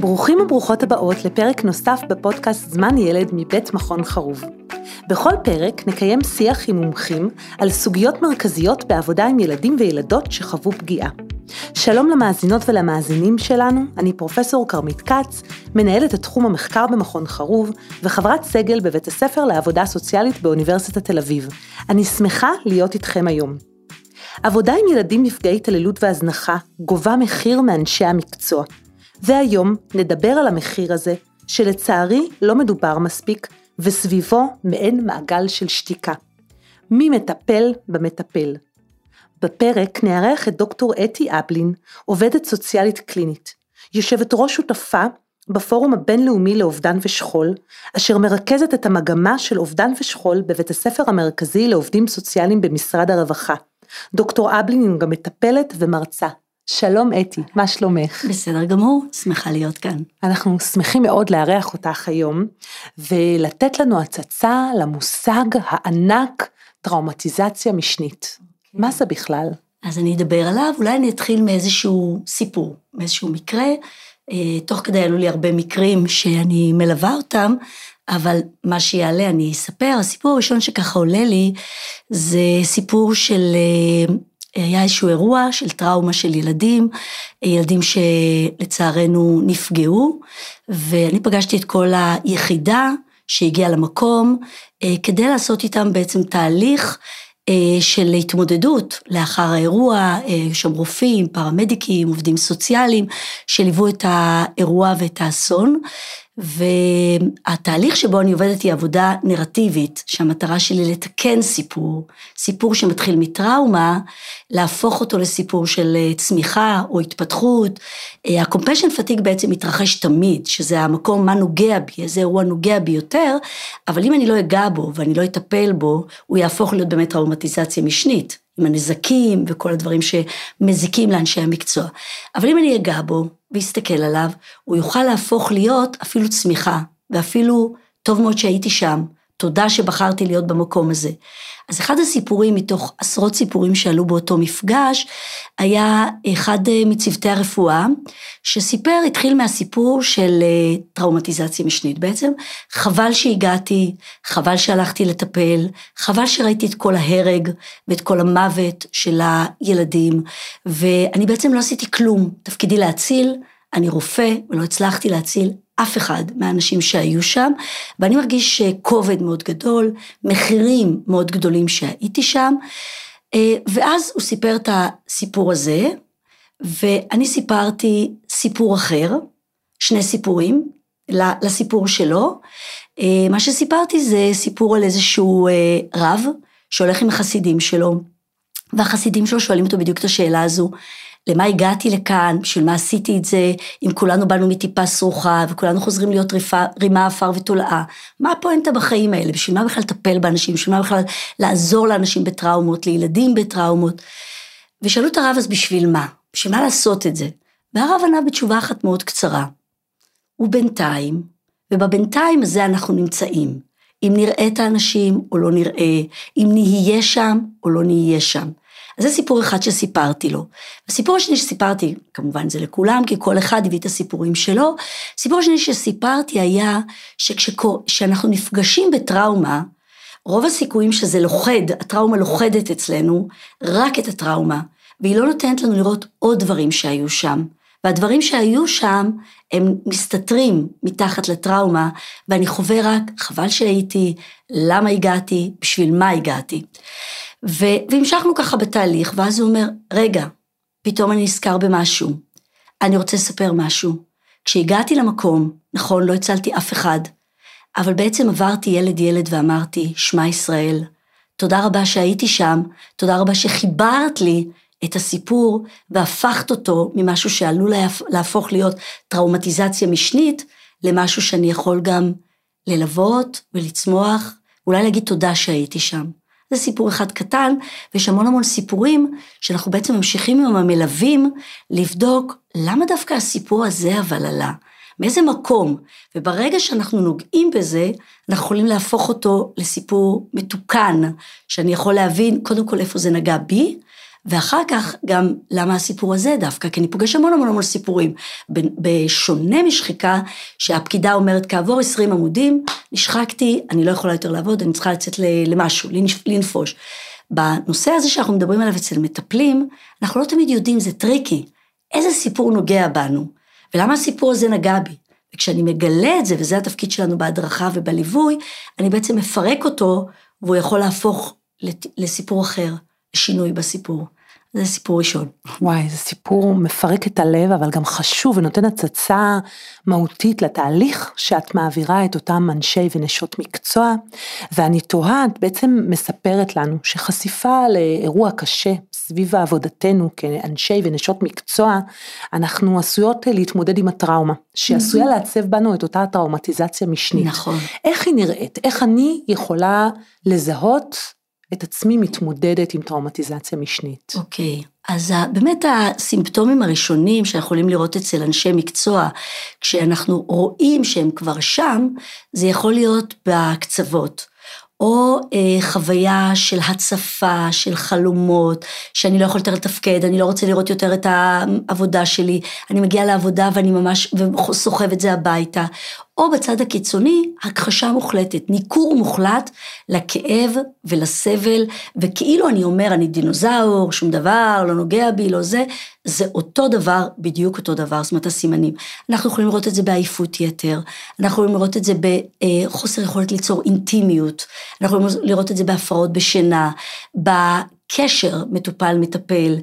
ברוכים וברוכות הבאות לפרק נוסף בפודקאסט זמן ילד מבית מכון חרוב. בכל פרק נקיים שיח עם מומחים על סוגיות מרכזיות בעבודה עם ילדים וילדות שחוו פגיעה. שלום למאזינות ולמאזינים שלנו, אני פרופסור כרמית כץ, מנהלת תחום המחקר במכון חרוב וחברת סגל בבית הספר לעבודה סוציאלית באוניברסיטת תל אביב. אני שמחה להיות איתכם היום. עבודה עם ילדים נפגעי התעללות והזנחה גובה מחיר מאנשי המקצוע. והיום נדבר על המחיר הזה, שלצערי לא מדובר מספיק, וסביבו מעין מעגל של שתיקה. מי מטפל במטפל? בפרק נארח את דוקטור אתי אבלין, עובדת סוציאלית קלינית, יושבת ראש שותפה בפורום הבינלאומי לאובדן ושכול, אשר מרכזת את המגמה של אובדן ושכול בבית הספר המרכזי לעובדים סוציאליים במשרד הרווחה. דוקטור אבלין היא גם מטפלת ומרצה. שלום אתי, מה שלומך? בסדר גמור, שמחה להיות כאן. אנחנו שמחים מאוד לארח אותך היום, ולתת לנו הצצה למושג הענק טראומטיזציה משנית. Okay. מה זה בכלל? אז אני אדבר עליו, אולי אני אתחיל מאיזשהו סיפור, מאיזשהו מקרה. אה, תוך כדי עלו לי הרבה מקרים שאני מלווה אותם, אבל מה שיעלה אני אספר. הסיפור הראשון שככה עולה לי, זה סיפור של אה, היה איזשהו אירוע של טראומה של ילדים, ילדים שלצערנו נפגעו, ואני פגשתי את כל היחידה שהגיעה למקום, אה, כדי לעשות איתם בעצם תהליך אה, של התמודדות לאחר האירוע, אה, שם רופאים, פרמדיקים, עובדים סוציאליים, שליוו את האירוע ואת האסון, והתהליך שבו אני עובדת היא עבודה נרטיבית, שהמטרה שלי לתקן סיפור, סיפור שמתחיל מטראומה, להפוך אותו לסיפור של אה, צמיחה או התפתחות. הקומפשן פתיג בעצם מתרחש תמיד, שזה המקום מה נוגע בי, איזה אירוע נוגע בי יותר, אבל אם אני לא אגע בו ואני לא אטפל בו, הוא יהפוך להיות באמת טראומטיזציה משנית. עם הנזקים וכל הדברים שמזיקים לאנשי המקצוע. אבל אם אני אגע בו ואסתכל עליו, הוא יוכל להפוך להיות אפילו צמיחה, ואפילו טוב מאוד שהייתי שם, תודה שבחרתי להיות במקום הזה. אז אחד הסיפורים מתוך עשרות סיפורים שעלו באותו מפגש, היה אחד אה, מצוותי הרפואה, שסיפר, התחיל מהסיפור של אה, טראומטיזציה משנית. בעצם, חבל שהגעתי, חבל שהלכתי לטפל, חבל שראיתי את כל ההרג ואת כל המוות של הילדים, ואני בעצם לא עשיתי כלום. תפקידי להציל, אני רופא ולא הצלחתי להציל אף אחד מהאנשים שהיו שם, ואני מרגיש כובד מאוד גדול, מחירים מאוד גדולים שהייתי שם, אה, ואז הוא סיפר את הסיפור הזה, ואני סיפרתי סיפור אחר, שני סיפורים, לסיפור שלו. אה, מה שסיפרתי זה סיפור על איזשהו אה, רב שהולך עם החסידים שלו, והחסידים שלו שואלים אותו בדיוק את השאלה הזו, למה הגעתי לכאן, בשביל מה עשיתי את זה, אם כולנו באנו מטיפה סרוחה וכולנו חוזרים להיות ריפה, רימה, עפר ותולעה. מה הפואנטה בחיים האלה? בשביל מה בכלל לטפל באנשים? בשביל מה בכלל לעזור לאנשים בטראומות, לילדים בטראומות? ושאלו את הרב אז בשביל מה? בשביל מה לעשות את זה? והרב ענה בתשובה אחת מאוד קצרה. ובינתיים, ובבינתיים הזה אנחנו נמצאים. אם נראה את האנשים או לא נראה, אם נהיה שם או לא נהיה שם. אז זה סיפור אחד שסיפרתי לו. הסיפור השני שסיפרתי, כמובן זה לכולם, כי כל אחד הביא את הסיפורים שלו, סיפור השני שסיפרתי היה שכשאנחנו נפגשים בטראומה, רוב הסיכויים שזה לוכד, הטראומה לוכדת אצלנו רק את הטראומה, והיא לא נותנת לנו לראות עוד דברים שהיו שם. והדברים שהיו שם, הם מסתתרים מתחת לטראומה, ואני חווה רק, חבל שהייתי, למה הגעתי, בשביל מה הגעתי. ו, והמשכנו ככה בתהליך, ואז הוא אומר, רגע, פתאום אני נזכר במשהו, אני רוצה לספר משהו. כשהגעתי למקום, נכון, לא הצלתי אף אחד, אבל בעצם עברתי ילד-ילד ואמרתי, שמע ישראל, תודה רבה שהייתי שם, תודה רבה שחיברת לי את הסיפור והפכת אותו ממשהו שעלול להפוך להיות טראומטיזציה משנית, למשהו שאני יכול גם ללוות ולצמוח, אולי להגיד תודה שהייתי שם. זה סיפור אחד קטן, ויש המון המון סיפורים שאנחנו בעצם ממשיכים עם המלווים לבדוק למה דווקא הסיפור הזה אבל עלה, מאיזה מקום, וברגע שאנחנו נוגעים בזה, אנחנו יכולים להפוך אותו לסיפור מתוקן, שאני יכול להבין קודם כל איפה זה נגע בי, ואחר כך גם למה הסיפור הזה דווקא, כי אני פוגש המון המון המון סיפורים. בשונה משחיקה, שהפקידה אומרת, כעבור 20 עמודים, נשחקתי, אני לא יכולה יותר לעבוד, אני צריכה לצאת למשהו, לנפוש. בנושא הזה שאנחנו מדברים עליו אצל מטפלים, אנחנו לא תמיד יודעים, זה טריקי. איזה סיפור נוגע בנו, ולמה הסיפור הזה נגע בי. וכשאני מגלה את זה, וזה התפקיד שלנו בהדרכה ובליווי, אני בעצם מפרק אותו, והוא יכול להפוך לסיפור אחר, לשינוי בסיפור. זה סיפור ראשון. וואי, זה סיפור מפרק את הלב, אבל גם חשוב ונותן הצצה מהותית לתהליך שאת מעבירה את אותם אנשי ונשות מקצוע, ואני תוהה, את בעצם מספרת לנו שחשיפה לאירוע קשה סביב עבודתנו כאנשי ונשות מקצוע, אנחנו עשויות להתמודד עם הטראומה, שעשויה. לעצב בנו את אותה טראומטיזציה משנית. נכון. איך היא נראית? איך אני יכולה לזהות את עצמי מתמודדת עם טראומטיזציה משנית. אוקיי, okay. אז באמת הסימפטומים הראשונים שיכולים לראות אצל אנשי מקצוע, כשאנחנו רואים שהם כבר שם, זה יכול להיות בקצוות. או אה, חוויה של הצפה, של חלומות, שאני לא יכולה יותר לתפקד, אני לא רוצה לראות יותר את העבודה שלי, אני מגיעה לעבודה ואני ממש, וסוחב את זה הביתה, או בצד הקיצוני, הכחשה מוחלטת, ניכור מוחלט לכאב ולסבל, וכאילו אני אומר, אני דינוזאור, שום דבר, לא נוגע בי, לא זה, זה אותו דבר, בדיוק אותו דבר, זאת אומרת הסימנים. אנחנו יכולים לראות את זה בעייפות יתר, אנחנו יכולים לראות את זה בחוסר יכולת ליצור אינטימיות, אנחנו יכולים לראות את זה בהפרעות בשינה, קשר מטופל-מטפל,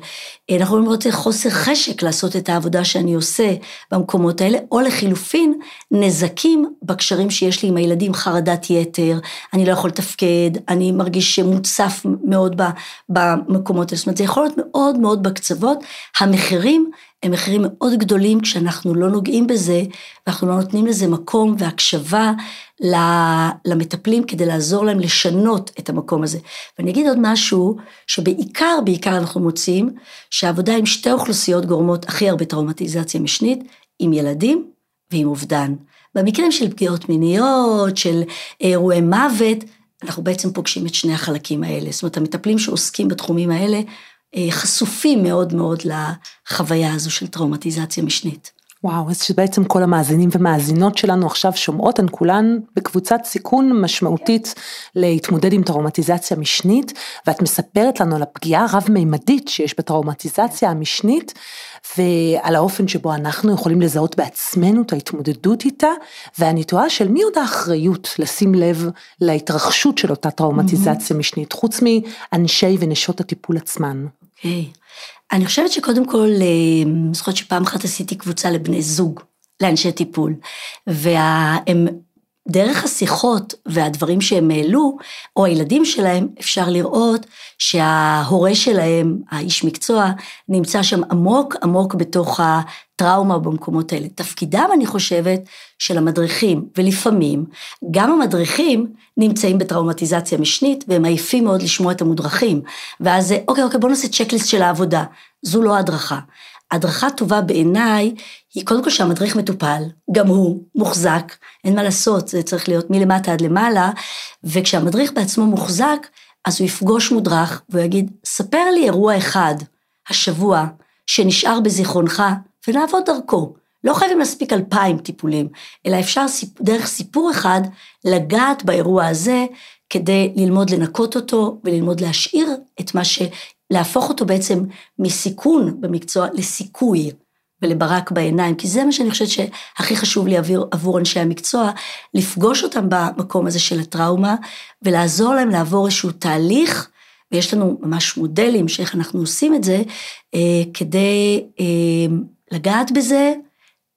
אנחנו יכולים לראות חוסר חשק לעשות את העבודה שאני עושה במקומות האלה, או לחילופין, נזקים בקשרים שיש לי עם הילדים, חרדת יתר, אני לא יכול לתפקד, אני מרגיש מוצף מאוד במקומות האלה, זאת אומרת, זה יכול להיות מאוד מאוד בקצוות, המחירים הם מחירים מאוד גדולים כשאנחנו לא נוגעים בזה, ואנחנו לא נותנים לזה מקום והקשבה למטפלים כדי לעזור להם לשנות את המקום הזה. ואני אגיד עוד משהו, שבעיקר, בעיקר אנחנו מוצאים, שהעבודה עם שתי אוכלוסיות גורמות הכי הרבה טראומטיזציה משנית, עם ילדים ועם אובדן. במקרים של פגיעות מיניות, של אירועי מוות, אנחנו בעצם פוגשים את שני החלקים האלה. זאת אומרת, המטפלים שעוסקים בתחומים האלה, אה, חשופים מאוד מאוד לחוויה הזו של טראומטיזציה משנית. וואו, אז שבעצם כל המאזינים ומאזינות שלנו עכשיו שומעות, הן כולן בקבוצת סיכון משמעותית להתמודד עם טראומטיזציה משנית, ואת מספרת לנו על הפגיעה הרב-מימדית שיש בטראומטיזציה המשנית, ועל האופן שבו אנחנו יכולים לזהות בעצמנו את ההתמודדות איתה, ואני תוהה של מי עוד האחריות לשים לב להתרחשות של אותה טראומטיזציה mm-hmm. משנית, חוץ מאנשי ונשות הטיפול עצמן. אוקיי. Okay. אני חושבת שקודם כל, אה, זוכרת שפעם אחת עשיתי קבוצה לבני זוג, לאנשי טיפול, והם, דרך השיחות והדברים שהם העלו, או הילדים שלהם, אפשר לראות שההורה שלהם, האיש מקצוע, נמצא שם עמוק עמוק בתוך הטראומה במקומות האלה. תפקידם, אני חושבת, של המדריכים, ולפעמים גם המדריכים נמצאים בטראומטיזציה משנית, והם עייפים מאוד לשמוע את המודרכים. ואז אוקיי, אוקיי, בואו נעשה צ'קליסט של העבודה. זו לא הדרכה. הדרכה טובה בעיניי היא קודם כל שהמדריך מטופל, גם הוא מוחזק, אין מה לעשות, זה צריך להיות מלמטה עד למעלה, וכשהמדריך בעצמו מוחזק, אז הוא יפגוש מודרך והוא יגיד, ספר לי אירוע אחד השבוע שנשאר בזיכרונך ונעבוד דרכו. לא חייבים להספיק אלפיים טיפולים, אלא אפשר סיפ... דרך סיפור אחד לגעת באירוע הזה כדי ללמוד לנקות אותו וללמוד להשאיר את מה ש... להפוך אותו בעצם מסיכון במקצוע לסיכוי ולברק בעיניים, כי זה מה שאני חושבת שהכי חשוב לי עבור, עבור אנשי המקצוע, לפגוש אותם במקום הזה של הטראומה ולעזור להם לעבור איזשהו תהליך, ויש לנו ממש מודלים שאיך אנחנו עושים את זה, אה, כדי אה, לגעת בזה,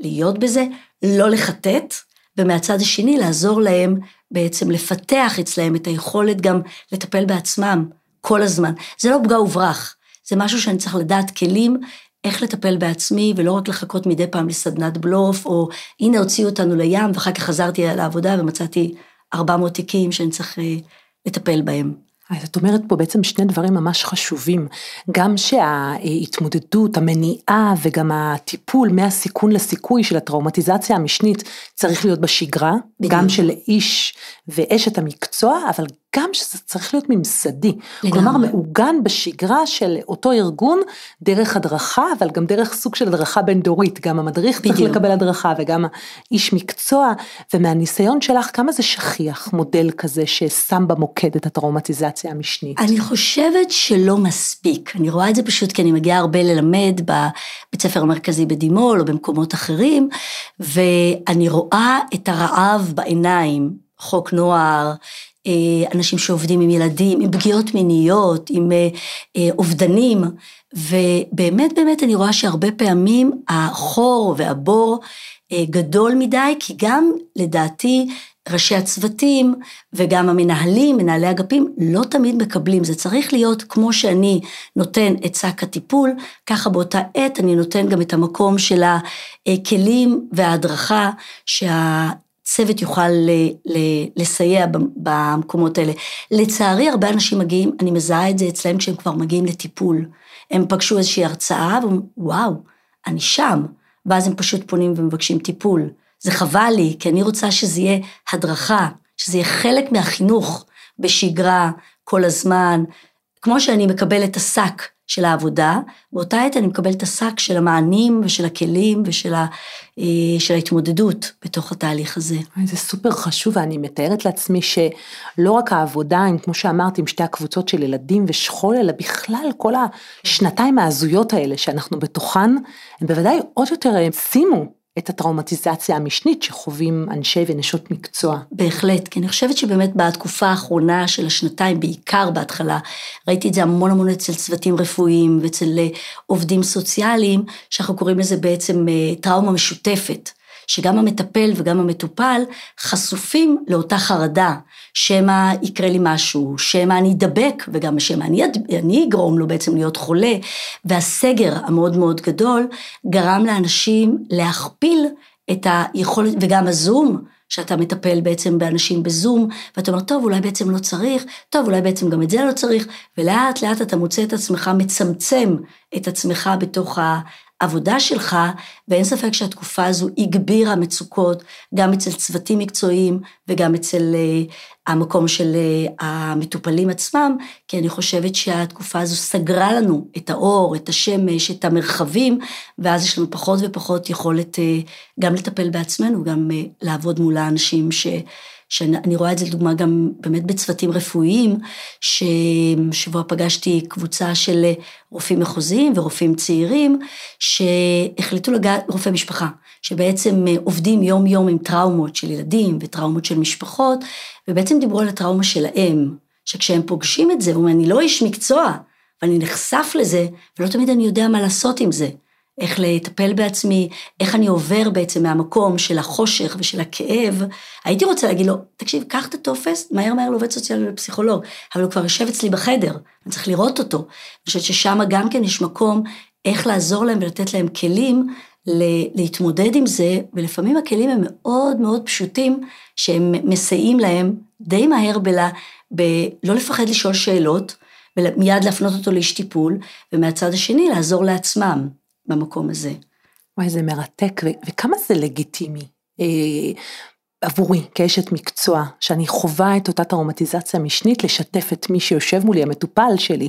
להיות בזה, לא לחטט, ומהצד השני לעזור להם בעצם לפתח אצלהם את היכולת גם לטפל בעצמם כל הזמן. זה לא פגע וברח, זה משהו שאני צריך לדעת כלים איך לטפל בעצמי, ולא רק לחכות מדי פעם לסדנת בלוף, או הנה הוציאו אותנו לים, ואחר כך חזרתי לעבודה ומצאתי 400 תיקים שאני צריך אה, לטפל בהם. אז את אומרת פה בעצם שני דברים ממש חשובים, גם שההתמודדות, המניעה וגם הטיפול מהסיכון לסיכוי של הטראומטיזציה המשנית צריך להיות בשגרה, בדיוק. גם של איש ואשת המקצוע, אבל גם שזה צריך להיות ממסדי. לגמרי. כלומר, מעוגן בשגרה של אותו ארגון, דרך הדרכה, אבל גם דרך סוג של הדרכה בין-דורית. גם המדריך בדיוק. צריך לקבל הדרכה וגם האיש מקצוע, ומהניסיון שלך, כמה זה שכיח, מודל כזה ששם במוקד את הטראומטיזציה המשנית? אני חושבת שלא מספיק. אני רואה את זה פשוט כי אני מגיעה הרבה ללמד בבית ספר המרכזי בדימול או במקומות אחרים, ואני רואה את הרעב בעיניים, חוק נוער, אנשים שעובדים עם ילדים, עם פגיעות מיניות, עם אה, אה, אובדנים, ובאמת באמת אני רואה שהרבה פעמים החור והבור גדול מדי, כי גם לדעתי ראשי הצוותים וגם המנהלים, מנהלי אגפים, לא תמיד מקבלים. זה צריך להיות כמו שאני נותן את שק הטיפול, ככה באותה עת אני נותן גם את המקום של הכלים וההדרכה שהצוות יוכל לסייע במקומות האלה. לצערי, הרבה אנשים מגיעים, אני מזהה את זה אצלם כשהם כבר מגיעים לטיפול. הם פגשו איזושהי הרצאה ואומרים, וואו, אני שם. ואז הם פשוט פונים ומבקשים טיפול. זה חבל לי, כי אני רוצה שזה יהיה הדרכה, שזה יהיה חלק מהחינוך בשגרה, כל הזמן. כמו שאני מקבלת את השק של העבודה, באותה עת אני מקבלת את השק של המענים ושל הכלים ושל ה, אה, של ההתמודדות בתוך התהליך הזה. זה סופר חשוב, ואני מתארת לעצמי שלא רק העבודה, עם, כמו שאמרת, עם שתי הקבוצות של ילדים ושכול, אלא בכלל כל השנתיים ההזויות האלה שאנחנו בתוכן, הם בוודאי עוד יותר שימו את הטראומטיזציה המשנית שחווים אנשי ונשות מקצוע. בהחלט, כי אני חושבת שבאמת בתקופה האחרונה של השנתיים, בעיקר בהתחלה, ראיתי את זה המון המון אצל צוותים רפואיים ואצל אה, עובדים סוציאליים, שאנחנו קוראים לזה בעצם אה, טראומה משותפת. שגם המטפל וגם המטופל חשופים לאותה חרדה, שמא יקרה לי משהו, שמא אני אדבק וגם שמא אני, אני אגרום לו בעצם להיות חולה, והסגר המאוד מאוד גדול גרם לאנשים להכפיל את היכולת, וגם הזום, שאתה מטפל בעצם באנשים בזום, ואתה אומר, טוב, אולי בעצם לא צריך, טוב, אולי בעצם גם את זה לא צריך, ולאט לאט אתה מוצא את עצמך מצמצם את עצמך בתוך העבודה שלך, ואין ספק שהתקופה הזו הגבירה מצוקות, גם אצל צוותים מקצועיים וגם אצל uh, המקום של uh, המטופלים עצמם, כי אני חושבת שהתקופה הזו סגרה לנו את האור, את השמש, את המרחבים, ואז יש לנו פחות ופחות יכולת uh, גם לטפל בעצמנו, גם uh, לעבוד מול האנשים ש... שאני רואה את זה לדוגמה גם באמת בצוותים רפואיים, ששבוע פגשתי קבוצה של רופאים מחוזיים ורופאים צעירים, שהחליטו לגעת, רופאי משפחה, שבעצם עובדים יום יום עם טראומות של ילדים וטראומות של משפחות, ובעצם דיברו על הטראומה שלהם, שכשהם פוגשים את זה, הוא אומר, אני לא איש מקצוע, ואני נחשף לזה, ולא תמיד אני יודע מה לעשות עם זה. איך לטפל בעצמי, איך אני עובר בעצם מהמקום של החושך ושל הכאב. הייתי רוצה להגיד לו, תקשיב, קח את הטופס, מהר מהר לעובד סוציאלי ולפסיכולוג, אבל הוא כבר יושב אצלי בחדר, אני צריך לראות אותו. אני חושבת ששם גם כן יש מקום איך לעזור להם ולתת להם כלים להתמודד עם זה, ולפעמים הכלים הם מאוד מאוד פשוטים, שהם מסייעים להם די מהר בלה, בלא לפחד לשאול שאלות, ומיד להפנות אותו לאיש טיפול, ומהצד השני לעזור לעצמם. במקום הזה. וואי, זה מרתק, ו- וכמה זה לגיטימי אה, עבורי כאשת מקצוע, שאני חווה את אותה טראומטיזציה משנית, לשתף את מי שיושב מולי, המטופל שלי,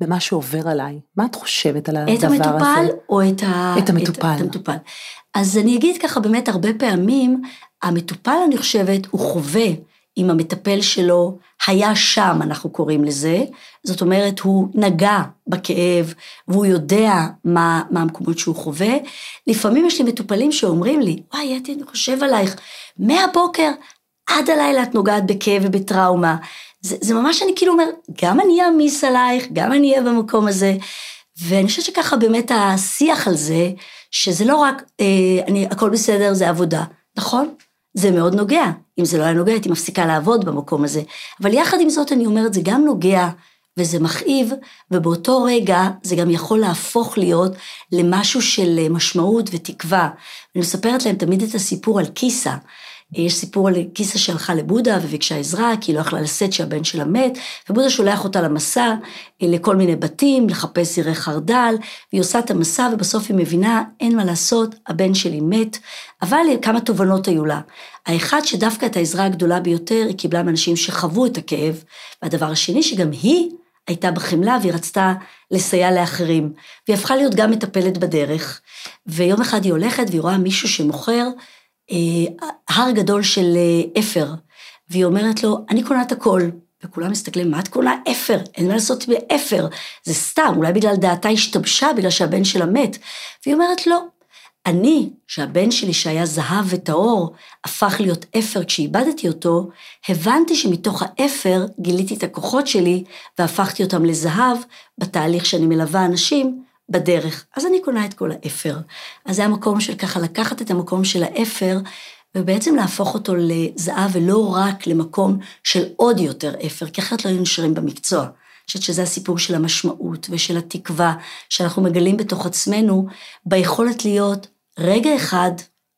במה שעובר עליי. מה את חושבת על הדבר הזה? את המטופל או את, ה... את המטופל? את, את המטופל. אז אני אגיד ככה, באמת הרבה פעמים, המטופל, אני חושבת, הוא חווה עם המטפל שלו, היה שם, אנחנו קוראים לזה, זאת אומרת, הוא נגע בכאב, והוא יודע מה, מה המקומות שהוא חווה. לפעמים יש לי מטופלים שאומרים לי, וואי, אתי, אני חושב עלייך, מהבוקר עד הלילה את נוגעת בכאב ובטראומה. זה, זה ממש, אני כאילו אומר, גם אני אעמיס עלייך, גם אני אהיה במקום הזה. ואני חושבת שככה באמת השיח על זה, שזה לא רק, אה, אני, הכל בסדר, זה עבודה, נכון? זה מאוד נוגע. אם זה לא היה נוגע, הייתי מפסיקה לעבוד במקום הזה. אבל יחד עם זאת, אני אומרת, זה גם נוגע וזה מכאיב, ובאותו רגע זה גם יכול להפוך להיות למשהו של משמעות ותקווה. אני מספרת להם תמיד את הסיפור על קיסה. יש סיפור על קיסה שהלכה לבודה וביקשה עזרה, כי היא לא יכלה לשאת שהבן שלה מת, ובודה שולח אותה למסע לכל מיני בתים, לחפש זירי חרדל, והיא עושה את המסע ובסוף היא מבינה, אין מה לעשות, הבן שלי מת, אבל כמה תובנות היו לה. האחד שדווקא את העזרה הגדולה ביותר היא קיבלה מאנשים שחוו את הכאב, והדבר השני שגם היא הייתה בחמלה והיא רצתה לסייע לאחרים, והיא הפכה להיות גם מטפלת בדרך, ויום אחד היא הולכת והיא רואה מישהו שמוכר אה, הר גדול של אה, אפר, והיא אומרת לו, אני קונה את הכל. וכולם מסתכלים, מה את קונה אפר? אין מה לעשות באפר, זה סתם, אולי בגלל דעתה השתבשה, בגלל שהבן שלה מת. והיא אומרת, לא, אני, שהבן שלי שהיה זהב וטהור, הפך להיות אפר כשאיבדתי אותו, הבנתי שמתוך האפר גיליתי את הכוחות שלי והפכתי אותם לזהב בתהליך שאני מלווה אנשים בדרך. אז אני קונה את כל האפר. אז זה המקום של ככה לקחת את המקום של האפר ובעצם להפוך אותו לזהב ולא רק למקום של עוד יותר אפר, כי אחרת לא היינו נשארים במקצוע. אני חושבת שזה הסיפור של המשמעות ושל התקווה שאנחנו מגלים בתוך עצמנו, ביכולת להיות רגע אחד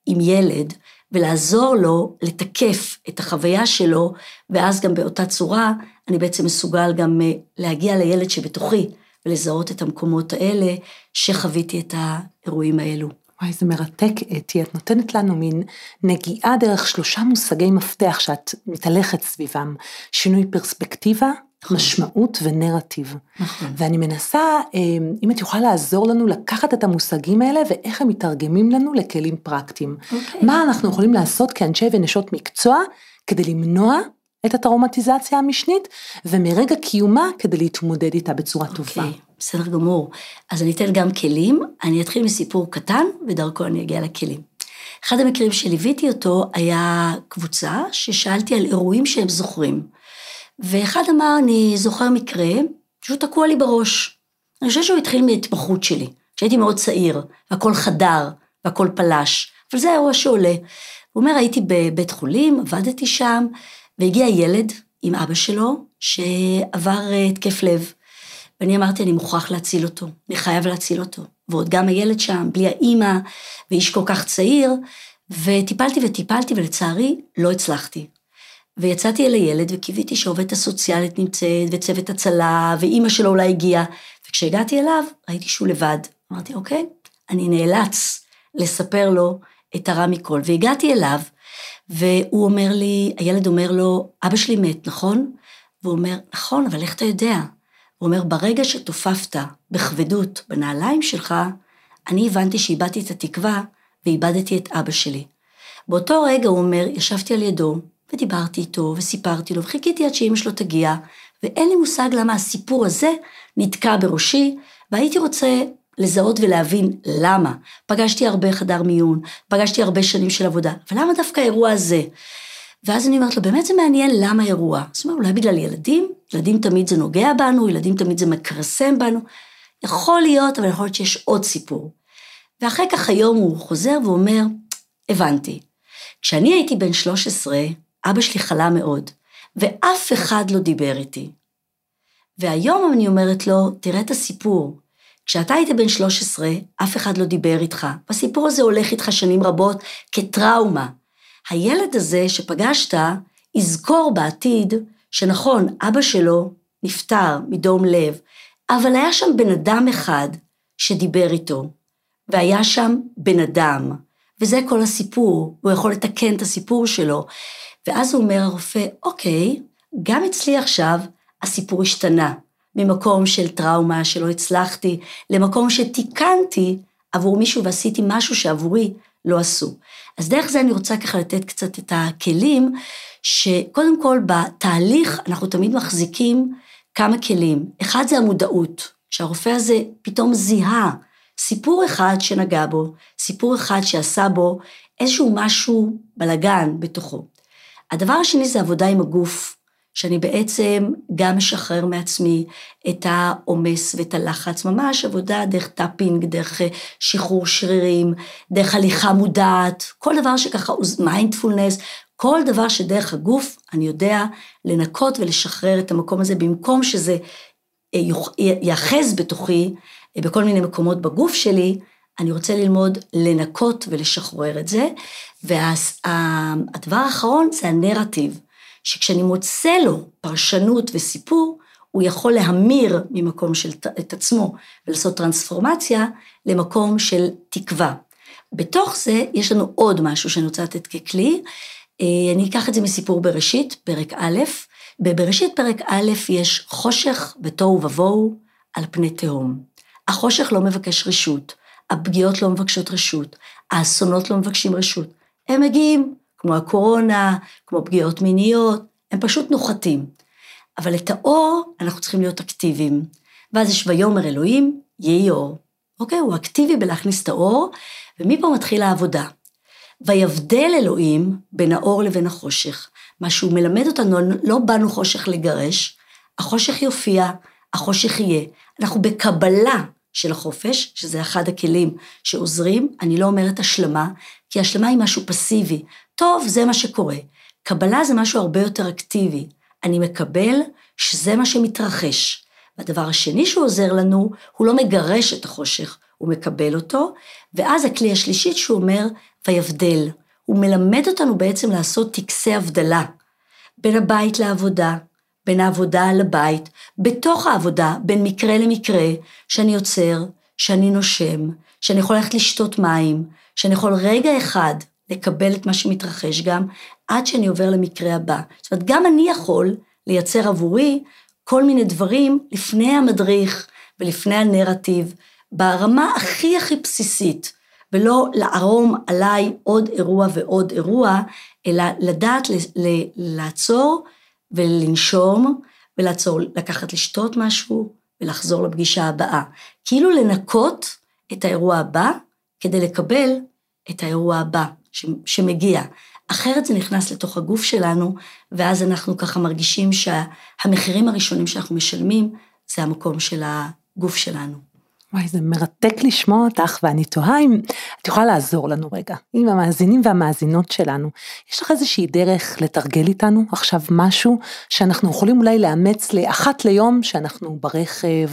עם ילד ולעזור לו לתקף את החוויה שלו, ואז גם באותה צורה אני בעצם מסוגל גם אה, להגיע לילד שבתוכי ולזהות את המקומות האלה שחוויתי את האירועים האלו. וואי, זה מרתק, אתי, את נותנת לנו מין נגיעה דרך שלושה מושגי מפתח שאת מתהלכת סביבם, שינוי פרספקטיבה, נכון. משמעות ונרטיב. נכון. ואני מנסה, אמ, אם את יכולה לעזור לנו לקחת את המושגים האלה ואיך הם מתרגמים לנו לכלים פרקטיים. אוקיי. מה אנחנו יכולים לעשות כאנשי ונשות מקצוע כדי למנוע את הטראומטיזציה המשנית, ומרגע קיומה כדי להתמודד איתה בצורה okay, טובה. אוקיי, בסדר גמור. אז אני אתן גם כלים, אני אתחיל מסיפור קטן, ודרכו אני אגיע לכלים. אחד המקרים שליוויתי אותו היה קבוצה ששאלתי על אירועים שהם זוכרים. ואחד אמר, אני זוכר מקרה, פשוט תקוע לי בראש. אני חושבת שהוא התחיל מהתמחות שלי, כשהייתי מאוד צעיר, והכל חדר, והכל פלש, אבל זה האירוע שעולה. הוא אומר, הייתי בבית חולים, עבדתי שם, והגיע ילד עם אבא שלו, שעבר אה, התקף לב. ואני אמרתי, אני מוכרח להציל אותו, אני חייב להציל אותו. ועוד גם הילד שם, בלי האימא, ואיש כל כך צעיר, וטיפלתי וטיפלתי, ולצערי לא הצלחתי. ויצאתי אל הילד וקיוויתי שהעובדת הסוציאלית נמצאת, וצוות הצלה, ואימא שלו אולי הגיעה. וכשהגעתי אליו, ראיתי שהוא לבד. אמרתי, אוקיי, אני נאלץ לספר לו את הרע מכל. והגעתי אליו, והוא אומר לי, הילד אומר לו, אבא שלי מת, נכון? והוא אומר, נכון, אבל איך אתה יודע? הוא אומר, ברגע שתופפת בכבדות בנעליים שלך, אני הבנתי שאיבדתי את התקווה ואיבדתי את אבא שלי. באותו רגע, הוא אומר, ישבתי על ידו, ודיברתי איתו, וסיפרתי לו, וחיכיתי עד שאימא שלו תגיע, ואין לי מושג למה הסיפור הזה נתקע בראשי, והייתי רוצה לזהות ולהבין למה. פגשתי הרבה חדר מיון, פגשתי הרבה שנים של עבודה, ולמה דווקא האירוע הזה? ואז אני אומרת לו, באמת זה מעניין למה אירוע. זאת אומרת, אולי בגלל ילדים? ילדים תמיד זה נוגע בנו, ילדים תמיד זה מכרסם בנו. יכול להיות, אבל יכול להיות שיש עוד סיפור. ואחרי כך היום הוא חוזר ואומר, הבנתי. כשאני הייתי בן 13, אבא שלי חלה מאוד, ואף אחד לא דיבר איתי. והיום אני אומרת לו, תראה את הסיפור. כשאתה היית בן 13, אף אחד לא דיבר איתך, והסיפור הזה הולך איתך שנים רבות כטראומה. הילד הזה שפגשת, יזכור בעתיד שנכון, אבא שלו נפטר מדום לב, אבל היה שם בן אדם אחד שדיבר איתו, והיה שם בן אדם, וזה כל הסיפור, הוא יכול לתקן את הסיפור שלו. ואז הוא אומר הרופא, אוקיי, גם אצלי עכשיו הסיפור השתנה. ממקום של טראומה שלא הצלחתי, למקום שתיקנתי עבור מישהו ועשיתי משהו שעבורי לא עשו. אז דרך זה אני רוצה ככה לתת קצת את הכלים, שקודם כל בתהליך אנחנו תמיד מחזיקים כמה כלים. אחד זה המודעות, שהרופא הזה פתאום זיהה סיפור אחד שנגע בו, סיפור אחד שעשה בו איזשהו משהו בלגן בתוכו. הדבר השני זה עבודה עם הגוף, שאני בעצם גם משחרר מעצמי את העומס ואת הלחץ, ממש עבודה דרך tapping, דרך אה, שחרור שרירים, דרך הליכה מודעת, כל דבר שככה, מיינדפולנס, כל דבר שדרך הגוף אני יודע לנקות ולשחרר את המקום הזה, במקום שזה אה, יאחז בתוכי, אה, בכל מיני מקומות בגוף שלי, אני רוצה ללמוד לנקות ולשחרר את זה. והדבר האחרון זה הנרטיב, שכשאני מוצא לו פרשנות וסיפור, הוא יכול להמיר ממקום של את עצמו ולעשות טרנספורמציה למקום של תקווה. בתוך זה יש לנו עוד משהו שאני רוצה לתת ככלי, אה, אני אקח את זה מסיפור בראשית, פרק א', בבראשית פרק א' יש חושך ותוהו ובוהו על פני תהום. החושך לא מבקש רשות, הפגיעות לא מבקשות רשות, האסונות לא מבקשים רשות. הם מגיעים, כמו הקורונה, כמו פגיעות מיניות, הם פשוט נוחתים. אבל את האור אנחנו צריכים להיות אקטיביים. ואז יש ויאמר אלוהים, יהי אור. אוקיי? הוא אקטיבי בלהכניס את האור, ומפה מתחילה העבודה. ויבדל אלוהים בין האור לבין החושך. מה שהוא מלמד אותנו, לא באנו חושך לגרש, החושך יופיע, החושך יהיה. אנחנו בקבלה של החופש, שזה אחד הכלים שעוזרים, אני לא אומרת השלמה, כי השלמה היא משהו פסיבי. טוב, זה מה שקורה. קבלה זה משהו הרבה יותר אקטיבי. אני מקבל שזה מה שמתרחש. והדבר השני שהוא עוזר לנו, הוא לא מגרש את החושך, הוא מקבל אותו, ואז הכלי השלישית שהוא אומר, ויבדל. הוא מלמד אותנו בעצם לעשות טקסי הבדלה. בין הבית לעבודה, בין העבודה לבית, בתוך העבודה, בין מקרה למקרה, שאני עוצר, שאני נושם, שאני יכול ללכת לשתות מים, שאני יכול רגע אחד לקבל את מה שמתרחש גם, עד שאני עובר למקרה הבא. זאת אומרת, גם אני יכול לייצר עבורי כל מיני דברים לפני המדריך ולפני הנרטיב, ברמה הכי הכי בסיסית, ולא לערום עליי עוד אירוע ועוד אירוע, אלא לדעת לעצור ולנשום, ולעצור, לקחת לשתות משהו ולחזור לפגישה הבאה. כאילו לנקות את האירוע הבא כדי לקבל את האירוע הבא שמגיע. אחרת זה נכנס לתוך הגוף שלנו, ואז אנחנו ככה מרגישים שהמחירים הראשונים שאנחנו משלמים, זה המקום של הגוף שלנו. וואי, זה מרתק לשמוע אותך, ואני תוהה אם את יכולה לעזור לנו רגע, עם המאזינים והמאזינות שלנו. יש לך איזושהי דרך לתרגל איתנו עכשיו משהו שאנחנו יכולים אולי לאמץ לאחת ליום שאנחנו ברכב,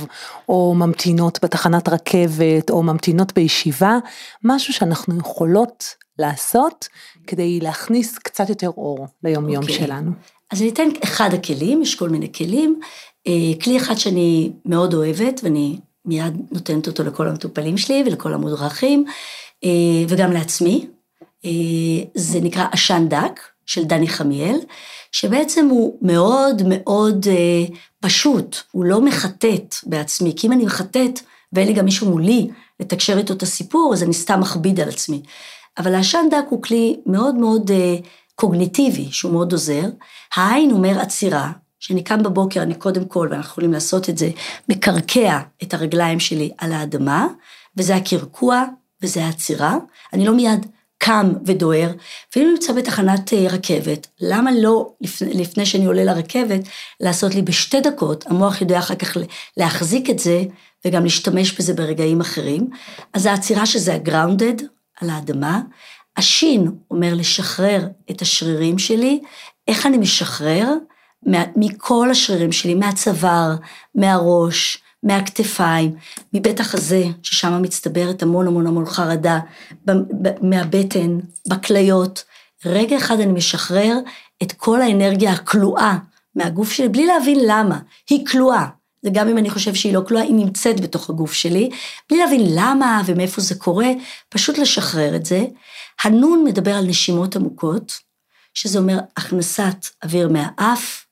או ממתינות בתחנת רכבת, או ממתינות בישיבה, משהו שאנחנו יכולות לעשות כדי להכניס קצת יותר אור ליום-יום okay. אוקיי. שלנו. אז אני אתן אחד הכלים, יש כל מיני כלים. אה, כלי אחד שאני מאוד אוהבת, ואני מיד נותנת אותו לכל המטופלים שלי ולכל המודרכים, אה, וגם לעצמי. אה, זה נקרא עשן דק של דני חמיאל, שבעצם הוא מאוד מאוד פשוט, הוא לא מחטט בעצמי, כי אם אני מחטט ואין לי גם מישהו מולי לתקשר איתו את הסיפור, אז אני סתם מכביד על עצמי. אבל העשן דק הוא כלי מאוד מאוד קוגניטיבי, שהוא מאוד עוזר. העין אומר עצירה, כשאני קם בבוקר, אני קודם כל, ואנחנו יכולים לעשות את זה, מקרקע את הרגליים שלי על האדמה, וזה הקרקוע וזה העצירה. אני לא מיד קם ודוהר, ואם נמצא בתחנת אה, רכבת, למה לא לפני, לפני שאני עולה לרכבת, לעשות לי בשתי דקות, המוח יודע אחר כך להחזיק את זה, וגם להשתמש בזה ברגעים אחרים. אז העצירה שזה הגראונדד, על האדמה. השין אומר לשחרר את השרירים שלי, איך אני משחרר? מכל השרירים שלי, מהצוואר, מהראש, מהכתפיים, מבית החזה, ששם מצטברת המון המון המון חרדה, מהבטן, בכליות. רגע אחד אני משחרר את כל האנרגיה הכלואה מהגוף שלי, בלי להבין למה. היא כלואה. זה גם אם אני חושב שהיא לא כלואה, היא נמצאת בתוך הגוף שלי, בלי להבין למה ומאיפה זה קורה, פשוט לשחרר את זה. הנון מדבר על נשימות עמוקות, שזה אומר הכנסת אוויר מהאף,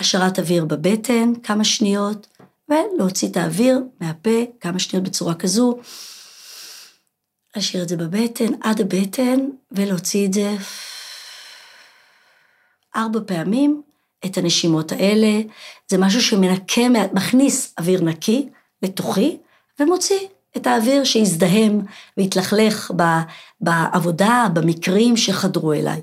השארת אוויר בבטן, כמה שניות, ולהוציא את האוויר מהפה, כמה שניות בצורה כזו. להשאיר את זה בבטן, עד הבטן, ולהוציא את זה ארבע פעמים, את הנשימות האלה. זה משהו שמנקה, מכניס אוויר נקי לתוכי, ומוציא את האוויר שהזדהם והתלכלך בעבודה, במקרים שחדרו אליי.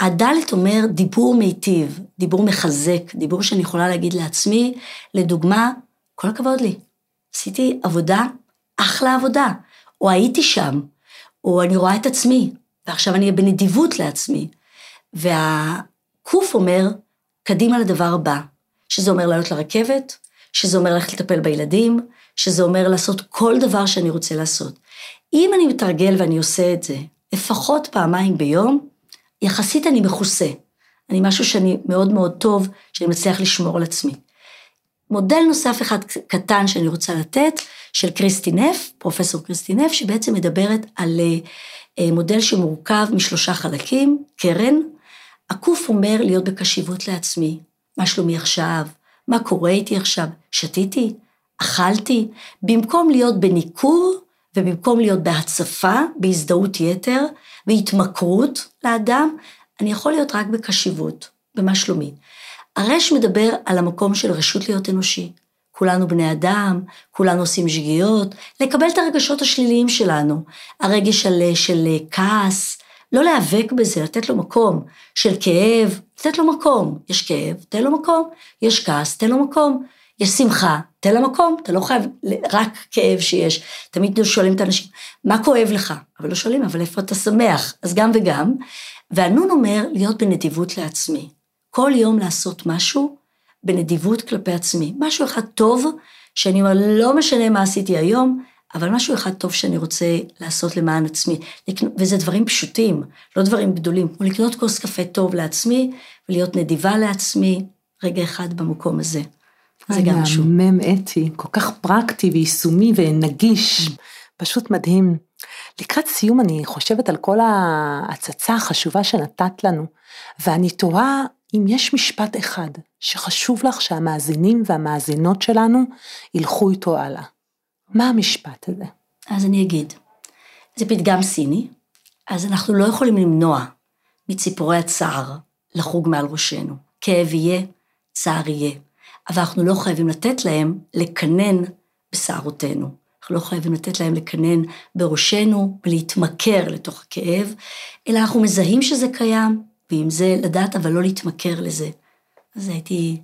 הדלת אומר דיבור מיטיב, דיבור מחזק, דיבור שאני יכולה להגיד לעצמי, לדוגמה, כל הכבוד לי, עשיתי עבודה, אחלה עבודה, או הייתי שם, או אני רואה את עצמי, ועכשיו אני בנדיבות לעצמי. והקוף אומר, קדימה לדבר הבא, שזה אומר לעלות לרכבת, שזה אומר ללכת לטפל בילדים, שזה אומר לעשות כל דבר שאני רוצה לעשות. אם אני מתרגל ואני עושה את זה, לפחות פעמיים ביום, יחסית אני מכוסה. אני משהו שאני מאוד מאוד טוב, שאני מצליח לשמור על עצמי. מודל נוסף אחד קטן שאני רוצה לתת, של קריסטי נף, פרופסור קריסטי נף, שבעצם מדברת על אה, מודל שמורכב משלושה חלקים, קרן. הקוף אומר להיות בקשיבות לעצמי, מה שלומי עכשיו, מה קורה איתי עכשיו, שתיתי, אכלתי, במקום להיות בניכור ובמקום להיות בהצפה, בהזדהות יתר והתמכרות לאדם, אני יכול להיות רק בקשיבות, במה שלומי. הרש מדבר על המקום של רשות להיות אנושי. כולנו בני אדם, כולנו עושים שגיאות, לקבל את הרגשות השליליים שלנו, הרגש של, של כעס, לא להיאבק בזה, לתת לו מקום, של כאב, לתת לו מקום. יש כאב, תן לו מקום, יש כעס, תן לו מקום. יש שמחה, תן לה מקום, אתה לא חייב רק כאב שיש. תמיד שואלים את האנשים, מה כואב לך? אבל לא שואלים, אבל איפה אתה שמח? אז גם וגם. והנון אומר להיות בנדיבות לעצמי. כל יום לעשות משהו בנדיבות כלפי עצמי. משהו אחד טוב, שאני אומר, לא משנה מה עשיתי היום, אבל משהו אחד טוב שאני רוצה לעשות למען עצמי. וזה דברים פשוטים, לא דברים גדולים, כמו לקנות כוס קפה טוב לעצמי, ולהיות נדיבה לעצמי, רגע אחד במקום הזה. זה גם משהו. מהמם אתי, כל כך פרקטי ויישומי ונגיש, פשוט מדהים. לקראת סיום אני חושבת על כל ההצצה החשובה שנתת לנו, ואני תוהה אם יש משפט אחד שחשוב לך שהמאזינים והמאזינות שלנו ילכו איתו הלאה. מה המשפט הזה? אז אני אגיד, זה פתגם סיני, אז אנחנו לא יכולים למנוע מציפורי הצער לחוג מעל ראשנו. כאב יהיה, צער יהיה. אבל אנחנו לא חייבים לתת להם לקנן בשערותינו. אנחנו לא חייבים לתת להם לקנן בראשנו ולהתמכר לתוך הכאב, אלא אנחנו מזהים שזה קיים, ועם זה לדעת אבל לא להתמכר לזה. אז הייתי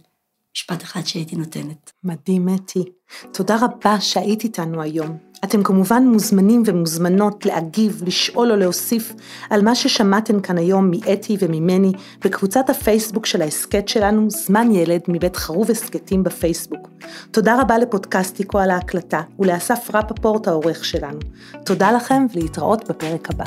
משפט אחד שהייתי נותנת. מדהים, אתי. תודה רבה שהיית איתנו היום. אתם כמובן מוזמנים ומוזמנות להגיב, לשאול או להוסיף על מה ששמעתם כאן היום מאתי וממני בקבוצת הפייסבוק של ההסכת שלנו, זמן ילד מבית חרוב הסכתים בפייסבוק. תודה רבה לפודקאסטיקו על ההקלטה ולאסף רפפורט העורך שלנו. תודה לכם ולהתראות בפרק הבא.